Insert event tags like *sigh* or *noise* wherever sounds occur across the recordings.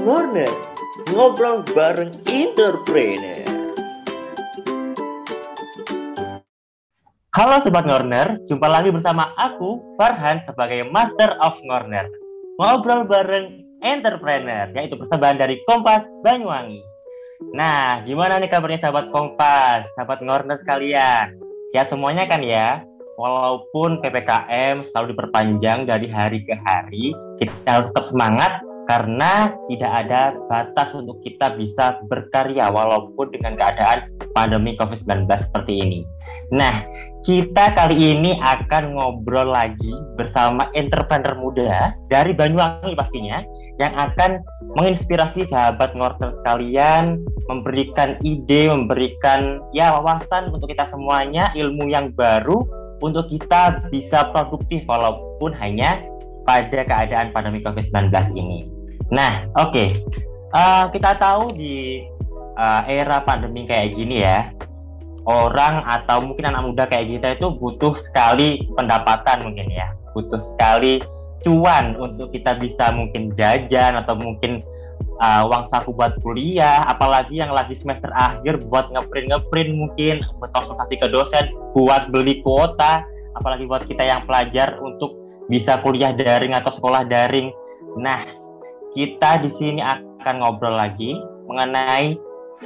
Ngorner, ngobrol bareng entrepreneur. Halo Sobat Ngorner, jumpa lagi bersama aku, Farhan, sebagai Master of Ngorner. Ngobrol bareng entrepreneur, yaitu persembahan dari Kompas Banyuwangi. Nah, gimana nih kabarnya sahabat Kompas, sahabat Ngorner sekalian? Ya semuanya kan ya? Walaupun PPKM selalu diperpanjang dari hari ke hari, kita harus tetap semangat karena tidak ada batas untuk kita bisa berkarya walaupun dengan keadaan pandemi COVID-19 seperti ini. Nah, kita kali ini akan ngobrol lagi bersama entrepreneur muda dari Banyuwangi pastinya yang akan menginspirasi sahabat ngorter sekalian, memberikan ide, memberikan ya wawasan untuk kita semuanya, ilmu yang baru untuk kita bisa produktif walaupun hanya pada keadaan pandemi COVID-19 ini. Nah, oke. Okay. Uh, kita tahu di uh, era pandemi kayak gini ya, orang atau mungkin anak muda kayak kita itu butuh sekali pendapatan mungkin ya butuh sekali cuan untuk kita bisa mungkin jajan atau mungkin uh, uang saku buat kuliah apalagi yang lagi semester akhir buat ngeprint ngeprint mungkin buat konsultasi ke dosen buat beli kuota apalagi buat kita yang pelajar untuk bisa kuliah daring atau sekolah daring nah kita di sini akan ngobrol lagi mengenai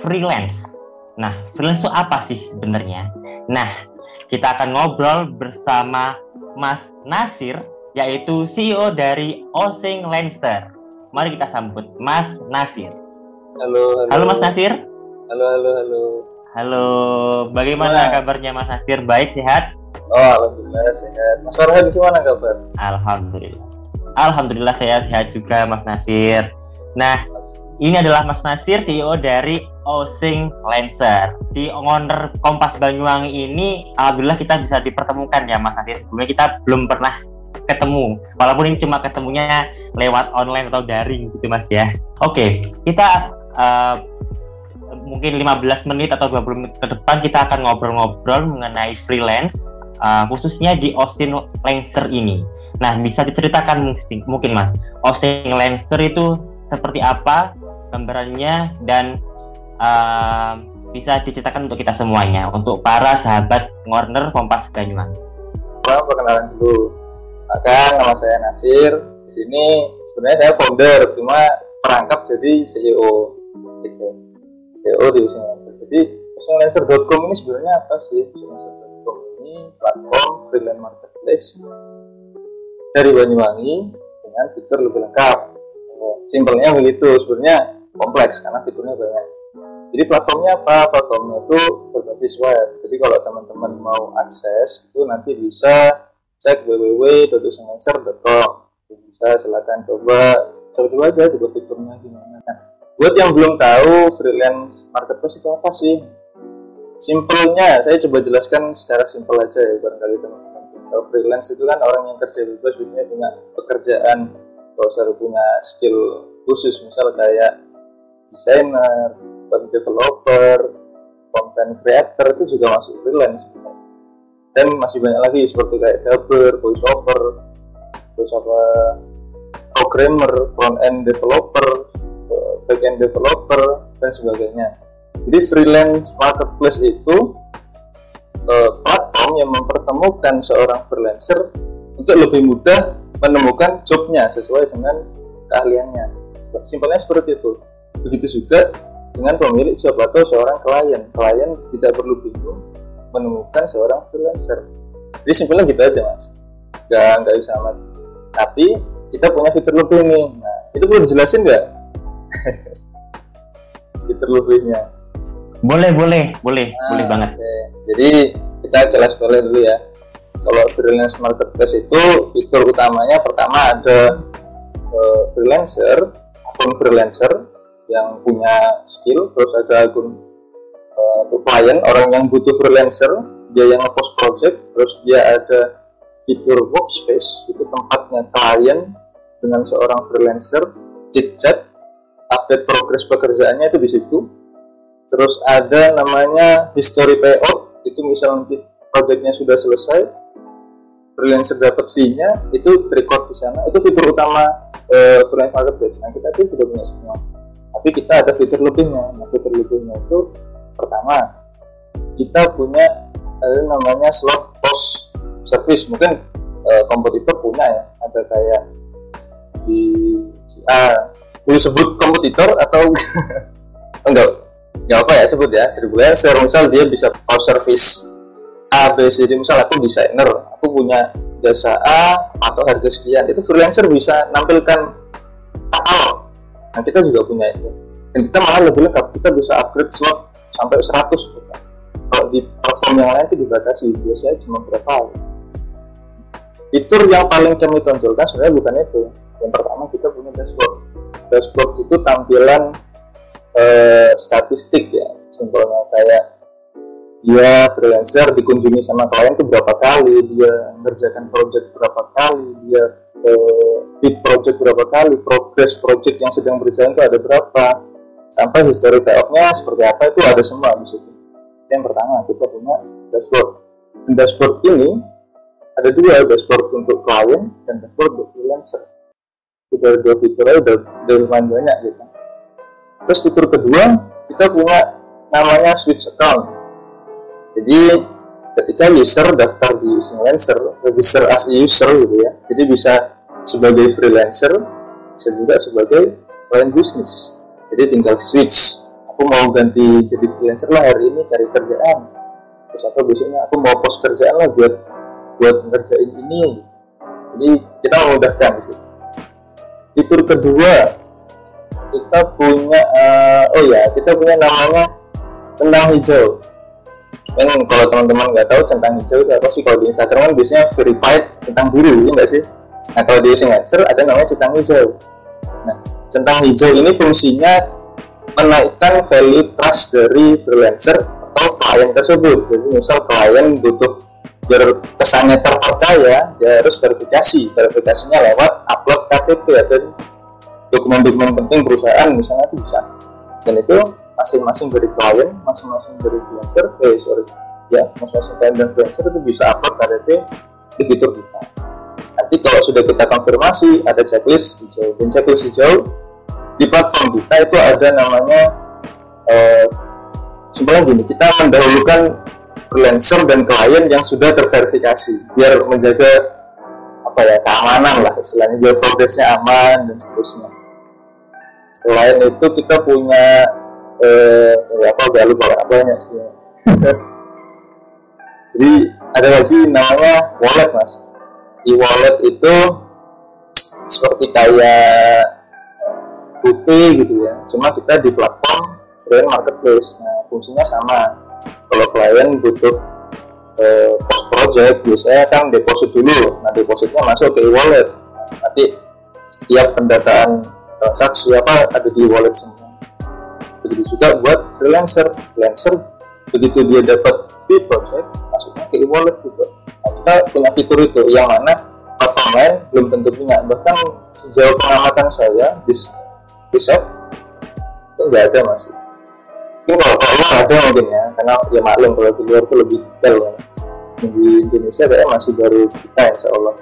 freelance Nah, freelance itu apa sih sebenarnya? Nah, kita akan ngobrol bersama Mas Nasir, yaitu CEO dari Osing Lancer. Mari kita sambut Mas Nasir. Halo, halo. Halo Mas Nasir. Halo, halo, halo. Halo, bagaimana gimana? kabarnya Mas Nasir? Baik, sehat? Oh, alhamdulillah sehat. Mas Farhan gimana kabar? Alhamdulillah. Alhamdulillah sehat-sehat juga Mas Nasir. Nah, ini adalah Mas Nasir, CEO dari Osing Lancer. Di owner Kompas Banyuwangi ini, alhamdulillah kita bisa dipertemukan ya Mas Nasir. Sebelumnya kita belum pernah ketemu, walaupun ini cuma ketemunya lewat online atau daring gitu Mas ya. Oke, kita uh, mungkin 15 menit atau 20 menit ke depan kita akan ngobrol-ngobrol mengenai freelance, uh, khususnya di Austin Lancer ini. Nah, bisa diceritakan mungkin, Mas, Austin Lancer itu seperti apa gambarannya dan uh, bisa diceritakan untuk kita semuanya, untuk para sahabat Warner Kompas Banyuwangi. Perkenalan dulu, maka nama saya Nasir. Di sini sebenarnya saya founder, cuma perangkap jadi CEO. Gitu. CEO di Using Lancer. Jadi usinglancer.com ini sebenarnya apa sih? Usinglancer.com ini platform freelance marketplace dari Banyuwangi dengan fitur lebih lengkap. Simpelnya begitu. Sebenarnya kompleks karena fiturnya banyak. Jadi platformnya apa? Platformnya itu berbasis web. Jadi kalau teman-teman mau akses itu nanti bisa cek www.usenlancer.com. Bisa silakan coba coba aja coba fiturnya gimana. Nah, buat yang belum tahu freelance marketplace itu apa sih? Simpelnya saya coba jelaskan secara simpel aja ya barangkali teman-teman. Kalau freelance itu kan orang yang kerja bebas biasanya punya pekerjaan, kalau punya skill khusus misal kayak desainer, web developer, content creator itu juga masuk freelance dan masih banyak lagi seperti kayak dubber, voiceover, terus apa programmer, front end developer, back end developer dan sebagainya. Jadi freelance marketplace itu eh, platform yang mempertemukan seorang freelancer untuk lebih mudah menemukan jobnya sesuai dengan keahliannya. Simpelnya seperti itu. Begitu juga dengan pemilik job atau seorang klien. Klien tidak perlu bingung menemukan seorang freelancer. Jadi simpelnya gitu aja mas. Gak, nggak bisa amat. Tapi kita punya fitur lebih nih. Nah, itu perlu dijelasin nggak? *laughs* fitur lebihnya. Boleh, boleh, boleh, nah, boleh banget. Okay. Jadi kita jelas boleh dulu ya. Kalau freelance marketplace itu fitur utamanya pertama ada uh, freelancer, akun freelancer yang punya skill terus ada akun uh, klien orang yang butuh freelancer dia yang ngepost project terus dia ada fitur workspace itu tempatnya klien dengan seorang freelancer chit chat update progres pekerjaannya itu di situ terus ada namanya history payout itu misalnya nanti projectnya sudah selesai freelancer dapat fee-nya itu record di sana. Itu fitur utama uh, freelance marketplace nah kita itu sudah punya semua. Tapi kita ada fitur lebihnya nah fitur lebihnya itu pertama kita punya ada namanya slot post service. Mungkin uh, kompetitor punya ya. Ada kayak di ah boleh sebut kompetitor atau *laughs* enggak enggak apa ya sebut ya. Seribu freelancer misal dia bisa post service A B C D. Misal aku desainer aku punya jasa A atau harga sekian itu freelancer bisa nampilkan katalog. Nah kita juga punya itu. Dan kita malah lebih lengkap. Kita bisa upgrade slot sampai 100 kalau di platform yang lain itu dibatasi. Biasanya cuma berapa? Fitur yang paling kami tonjolkan sebenarnya bukan itu. Yang pertama kita punya dashboard. Dashboard itu tampilan eh, statistik ya. Simpelnya kayak dia freelancer dikunjungi sama klien itu berapa kali dia mengerjakan project berapa kali dia eh, project berapa kali progress project yang sedang berjalan itu ada berapa. Sampai history payoff-nya seperti apa itu ada semua di situ. Yang pertama kita punya dashboard. Dan dashboard ini ada dua dashboard untuk klien dan dashboard untuk freelancer. Kita dua fitur udah, udah lumayan banyak gitu terus fitur kedua kita punya namanya switch account. Jadi ketika user daftar di freelancer register as a user gitu ya jadi bisa sebagai freelancer bisa juga sebagai klien bisnis jadi tinggal switch aku mau ganti jadi freelancer lah hari ini cari kerjaan. Terus atau besoknya aku mau post kerjaan lah buat buat ngerjain ini. Jadi kita memudahkan situ. Fitur kedua kita punya uh, oh ya kita punya namanya centang hijau. Yang kalau teman-teman nggak tahu centang hijau itu apa sih? Kalau di Instagram kan biasanya verified centang biru ya nggak sih? Nah kalau di Singapura ada namanya centang hijau. Nah centang hijau ini fungsinya menaikkan value trust dari freelancer atau klien tersebut. Jadi misal klien butuh biar kesannya terpercaya dia harus verifikasi. Verifikasinya lewat upload KTP atau dokumen-dokumen penting perusahaan misalnya itu bisa. Dan itu masing-masing dari klien masing-masing dari freelancer eh sorry ya masing-masing klien dan freelancer itu bisa upload KTP di fitur kita. Nanti kalau sudah kita konfirmasi ada checklist hijau. Dan checklist hijau di platform kita itu ada namanya eh, sebenarnya gini kita mendahulukan freelancer dan klien yang sudah terverifikasi biar menjaga apa ya keamanan lah istilahnya biar progresnya aman dan seterusnya selain itu kita punya eh saya apa udah lupa apa banyak sih? *laughs* Jadi ada lagi namanya wallet mas. Di wallet itu seperti kayak GoPay gitu ya. Cuma kita di platform brand marketplace. Nah fungsinya sama. Kalau klien butuh eh, post project biasanya kan deposit dulu. Nah depositnya masuk ke e-wallet. Nanti setiap pendataan transaksi apa ada di wallet semua. Begitu juga buat freelancer. Freelancer begitu dia dapat fee project masuknya ke e-wallet juga. Nah, kita punya fitur itu yang mana platform lain belum tentu punya. Bahkan sejauh pengamatan saya di, di itu nggak ada masih. Mungkin kalau kalau ada mungkin ya karena ya maklum kalau di luar itu lebih detail ya. di Indonesia kayaknya masih baru kita insya Allah.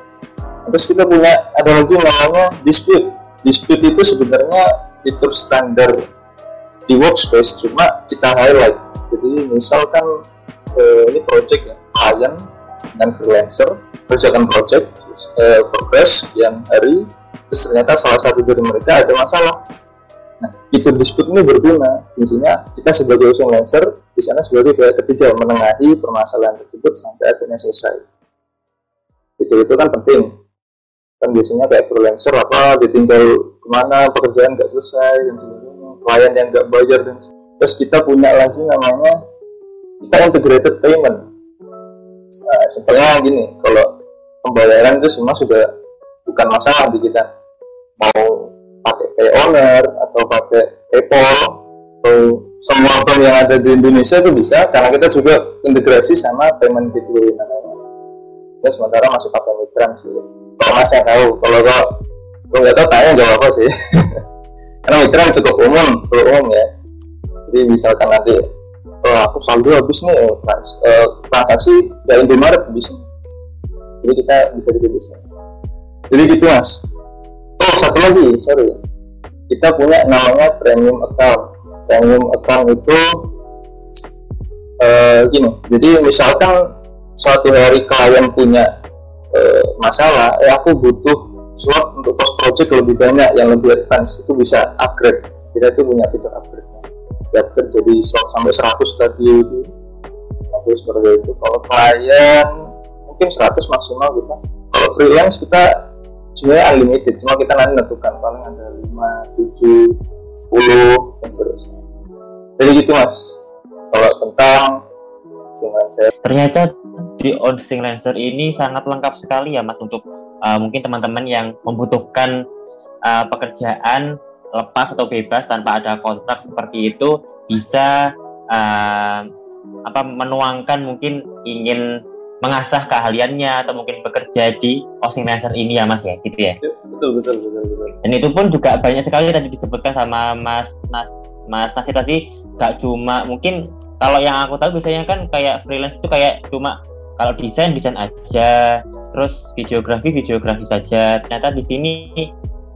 Terus kita punya ada lagi namanya dispute dispute itu sebenarnya fitur standar di workspace cuma kita highlight jadi misalkan eh, ini project ya klien dan freelancer kerjakan project eh, progress yang hari terus ternyata salah satu dari mereka ada masalah Nah, itu dispute ini berguna. Intinya kita sebagai freelancer di sana sebagai pihak ketiga menengahi permasalahan tersebut sampai akhirnya selesai. Itu itu kan penting. Kan biasanya kayak freelancer apa ditinggal ke mana pekerjaan nggak selesai dan sebagainya, klien yang nggak bayar dan terus kita punya lagi namanya kita integrated payment. Nah, simpelnya gini, kalau pembayaran itu semua sudah bukan masalah di kita. Mau pakai pay owner atau pakai PayPal atau semua bank yang ada di Indonesia itu bisa karena kita juga integrasi sama payment gateway namanya. Ya sementara masih pakai Mitran sih. Kalau mas yang tahu, kalau kau kalau nggak tahu tanya jawab apa sih. *laughs* karena Mitran cukup umum, cukup umum ya. Jadi misalkan nanti oh, aku saldo habis nih trans, eh, transaksi ya Indomaret bisa. Jadi kita bisa bisa. Jadi gitu mas. Oh satu lagi sorry kita punya namanya premium account premium account itu eh, gini jadi misalkan suatu hari klien punya eh, masalah eh aku butuh slot untuk post project lebih banyak yang lebih advance. Itu bisa upgrade. Kita itu punya fitur upgrade. Di upgrade jadi slot sampai 100 tadi. Itu sampai seperti itu. Kalau klien mungkin 100 maksimal kita. Kalau freelance kita sebenarnya unlimited. Cuma kita nanti menentukan paling ada 5, 7, 10 dan seterusnya. Jadi gitu mas. Kalau tentang freelancer Ternyata di Onsing Lancer ini sangat lengkap sekali ya Mas untuk uh, mungkin teman-teman yang membutuhkan uh, pekerjaan lepas atau bebas tanpa ada kontrak seperti itu bisa uh, apa menuangkan mungkin ingin mengasah keahliannya atau mungkin bekerja di Onsing Lancer ini ya Mas ya gitu ya. betul betul betul betul Dan itu pun juga banyak sekali tadi disebutkan sama Mas Mas Mas Nasir tadi gak cuma mungkin kalau yang aku tahu biasanya kan kayak freelance itu kayak cuma kalau desain desain aja. Terus videografi videografi saja. Ternyata di sini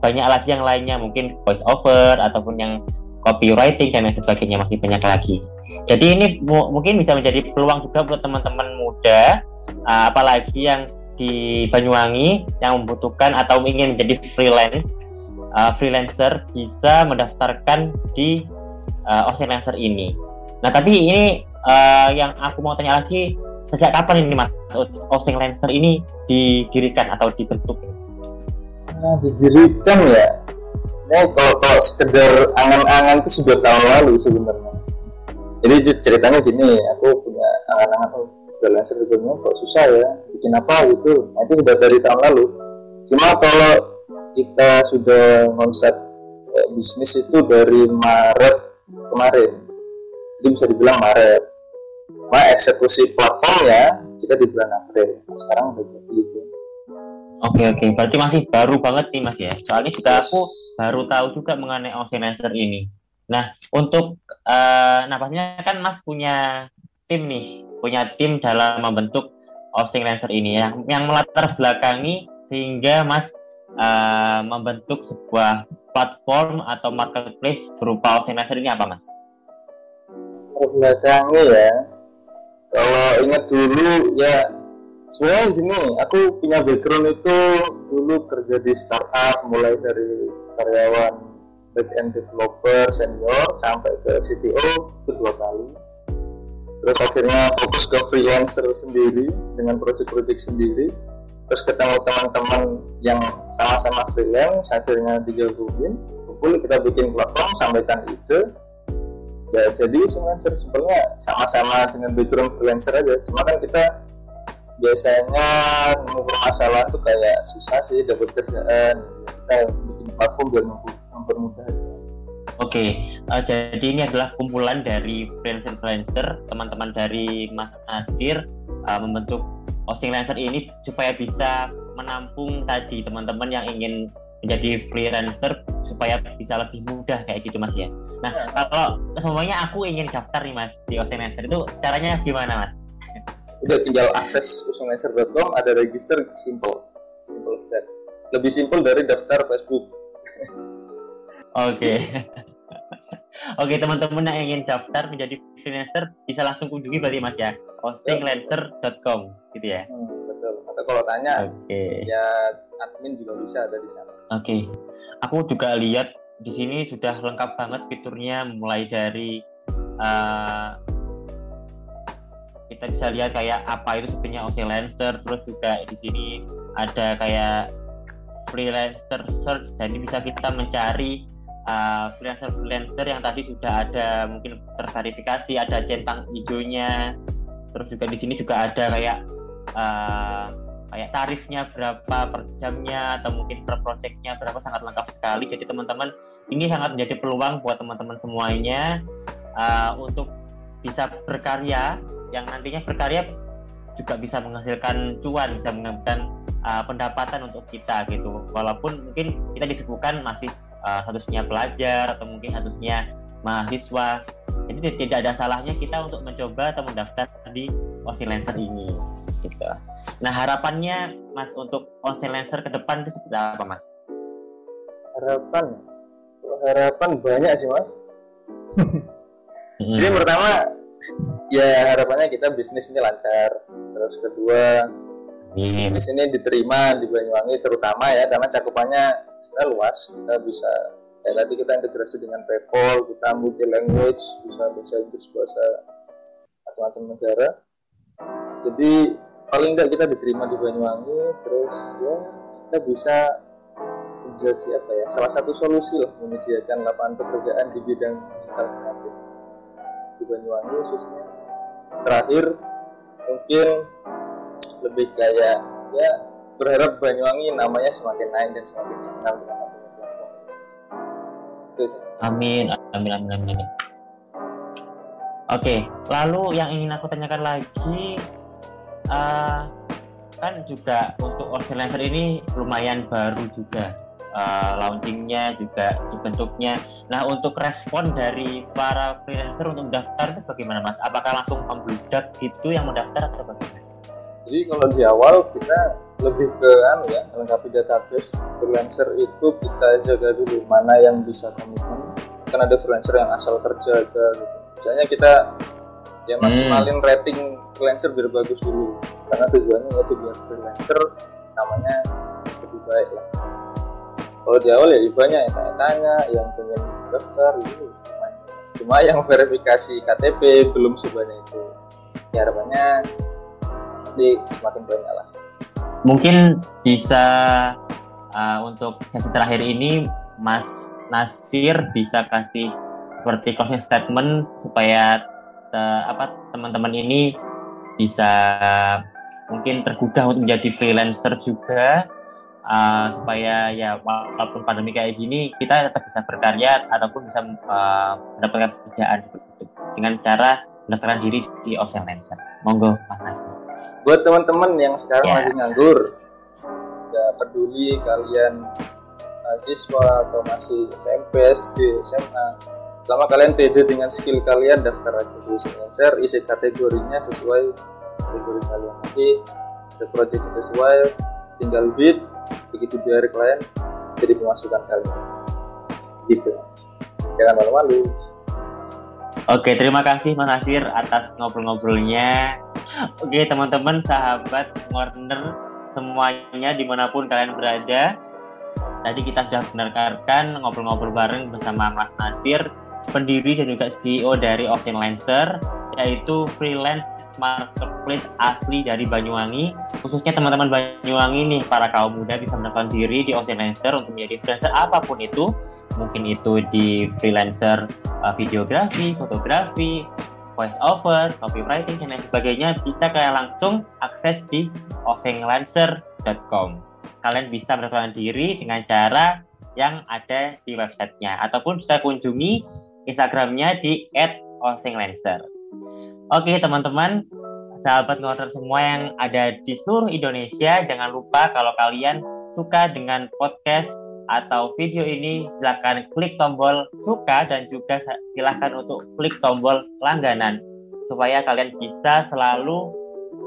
banyak lagi yang lainnya. Mungkin voice over ataupun yang copywriting dan lain sebagainya. Masih banyak lagi. Jadi ini mu- mungkin bisa menjadi peluang juga buat teman-teman muda uh, apalagi yang di Banyuwangi yang membutuhkan atau ingin menjadi freelance uh, freelancer bisa mendaftarkan di uh, Ocean Lancer ini. Nah tapi ini uh, yang aku mau tanya lagi sejak kapan ini mas? Ocean Lancer ini didirikan atau dibentuk? nah, didirikan ya. Ini kalau, kalau sekedar angan-angan itu sudah tahun lalu sebenarnya. Jadi ceritanya gini aku punya angan-angan. Oh freelancer sebenarnya kok susah ya? Bikin apa gitu? Nah, itu sudah dari tahun lalu. Cuma kalau kita sudah konsep eh, bisnis itu dari Maret kemarin. Jadi bisa dibilang Maret cuma eksekusi platformnya kita di bulan April. Sekarang udah jadi gitu Oke oke, berarti masih baru banget nih mas ya. Soalnya juga aku baru tahu juga mengenai Ocean Lancer ini. Nah untuk napasnya kan mas punya tim nih, punya tim dalam membentuk Ocean Lancer ini yang yang melatar belakangi sehingga mas eh, membentuk sebuah platform atau marketplace berupa Ocean Lancer ini apa mas? belakangnya ya kalau ingat dulu ya sebenarnya gini aku punya background itu dulu kerja di startup mulai dari karyawan back end developer senior sampai ke CTO itu dua kali. Terus akhirnya fokus ke freelancer sendiri dengan project-project sendiri. Terus ketemu teman-teman yang sama-sama freelance akhirnya digabungin. Kumpul kita bikin platform sampaikan ide ya jadi freelancer sebenarnya sama-sama dengan background freelancer aja. Cuma kan kita biasanya nemu permasalahan tuh kayak susah sih dapat kerjaan. Kita bikin platform biar memper- mempermudah aja. Oke, eh, jadi ini adalah kumpulan dari freelancer-freelancer, teman-teman dari Mas Nasir eh, membentuk Hosting Lancer ini supaya bisa menampung tadi teman-teman yang ingin menjadi freelancer supaya bisa lebih mudah kayak gitu Mas ya. Nah, kalau semuanya aku ingin daftar nih Mas di Lancer itu caranya gimana Mas? udah tinggal akses usungancer.com ada register simple simple step lebih simple dari daftar Facebook *laughs* Oke. *laughs* Oke, teman-teman yang ingin daftar menjadi freelancer bisa langsung kunjungi berarti Mas ya. hostinglancer.com gitu ya. hmm, betul atau kalau tanya Oke. ya admin juga bisa ada di sana Oke, aku juga lihat di sini sudah lengkap banget fiturnya, mulai dari eh, kita bisa lihat kayak apa itu sebenarnya OC Lancer, terus juga di sini ada kayak freelancer search, jadi bisa kita mencari eh, freelancer-freelancer yang tadi sudah ada mungkin terverifikasi, ada centang hijaunya, terus juga di sini juga ada kayak eh, kayak tarifnya berapa per jamnya atau mungkin per projectnya berapa sangat lengkap sekali. Jadi teman-teman ini sangat menjadi peluang buat teman-teman semuanya uh, untuk bisa berkarya. Yang nantinya berkarya juga bisa menghasilkan cuan bisa menghasilkan uh, pendapatan untuk kita gitu. Walaupun mungkin kita disebutkan masih uh, statusnya pelajar atau mungkin statusnya mahasiswa jadi tidak ada salahnya kita untuk mencoba atau mendaftar di freelancer ini gitu. Nah harapannya Mas untuk Austin Lancer ke depan itu seperti apa Mas? harapan harapan banyak sih mas *laughs* Hmm. jadi pertama ya harapannya kita bisnis ini lancar terus kedua bisnis ini diterima di Banyuwangi terutama ya karena cakupannya sebenarnya luas kita bisa kayak tadi kita integrasi dengan PayPal kita multi language bisa bahasa Inggris bahasa macam-macam negara. Jadi paling enggak kita diterima di Banyuwangi terus ya kita bisa menjadi apa ya salah satu solusi lah menyediakan lapangan pekerjaan di bidang digital kreatif di Banyuwangi khususnya. Terakhir mungkin lebih kayak ya berharap Banyuwangi namanya semakin naik dan semakin dikenal Itu sih. Amin, amin, amin, amin. Oke, lalu yang ingin aku tanyakan lagi, eh, kan juga untuk freelancer ini lumayan baru juga, eh, launchingnya juga dibentuknya. Nah, untuk respon dari para freelancer untuk daftar itu bagaimana, Mas? Apakah langsung membludak gitu yang mendaftar atau bagaimana? Jadi kalau di awal kita lebih ke anu ya melengkapi database. Freelancer itu kita jaga dulu mana yang bisa komitmen. Kan ada freelancer yang asal kerja aja gitu. Misalnya kita ya Hmm. maksimalin rating freelancer biar bagus dulu. Karena tujuannya itu biar freelancer namanya lebih baik lah. Kalau di awal ya banyak yang tanya-tanya yang pengen daftar gitu. Cuma yang verifikasi KTP belum sebanyak itu. Ya harapannya nanti semakin banyak lah Mungkin bisa uh, untuk sesi terakhir ini Mas Nasir bisa kasih seperti closing statement supaya uh, apa teman-teman ini bisa mungkin tergugah untuk menjadi freelancer juga uh, supaya ya walaupun pandemi kayak gini kita tetap bisa berkarya ataupun bisa uh, mendapatkan pekerjaan dengan cara mendaftarkan diri di Ocean Lancer. Monggo Mas Nasir. Buat teman-teman yang sekarang Ya. lagi nganggur nggak peduli kalian mahasiswa atau masih SMP, SD, SMA selama kalian pede dengan skill kalian daftar aja di freelancer isi kategorinya sesuai kategori kalian nanti ada project sesuai tinggal bid begitu dari klien jadi pemasukan kalian gitu mas jangan malu-malu Oke, terima kasih Mas Nasir atas ngobrol-ngobrolnya. Oke, teman-teman, sahabat Warner semuanya di mana pun kalian berada. Tadi kita sudah mendengarkan ngobrol-ngobrol bareng bersama Mas Nasir, pendiri dan juga CEO dari Ocean Lancer, yaitu freelance marketplace asli dari Banyuwangi. Khususnya teman-teman Banyuwangi nih, para kaum muda bisa mendaftarkan diri di Ocean Lancer untuk menjadi freelancer apa pun itu. Mungkin itu di freelancer uh, videografi, fotografi, voice over, copywriting dan lain sebagainya bisa kalian langsung akses di osenglancer.com. Kalian bisa mendaftarkan diri dengan cara yang ada di websitenya ataupun bisa kunjungi Instagramnya di @osenglancer. Oke teman-teman, sahabat ngotor semua yang ada di seluruh Indonesia, jangan lupa kalau kalian suka dengan podcast atau video ini silahkan klik tombol suka dan juga silahkan untuk klik tombol langganan supaya kalian bisa selalu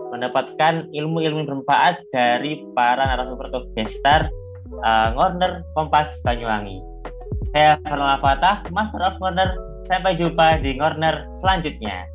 mendapatkan ilmu-ilmu bermanfaat dari para narasumber atau gestar uh, Ngorner Kompas Banyuwangi. Saya Farnal Fatah, Master of Ngorner. Sampai jumpa di Ngorner selanjutnya.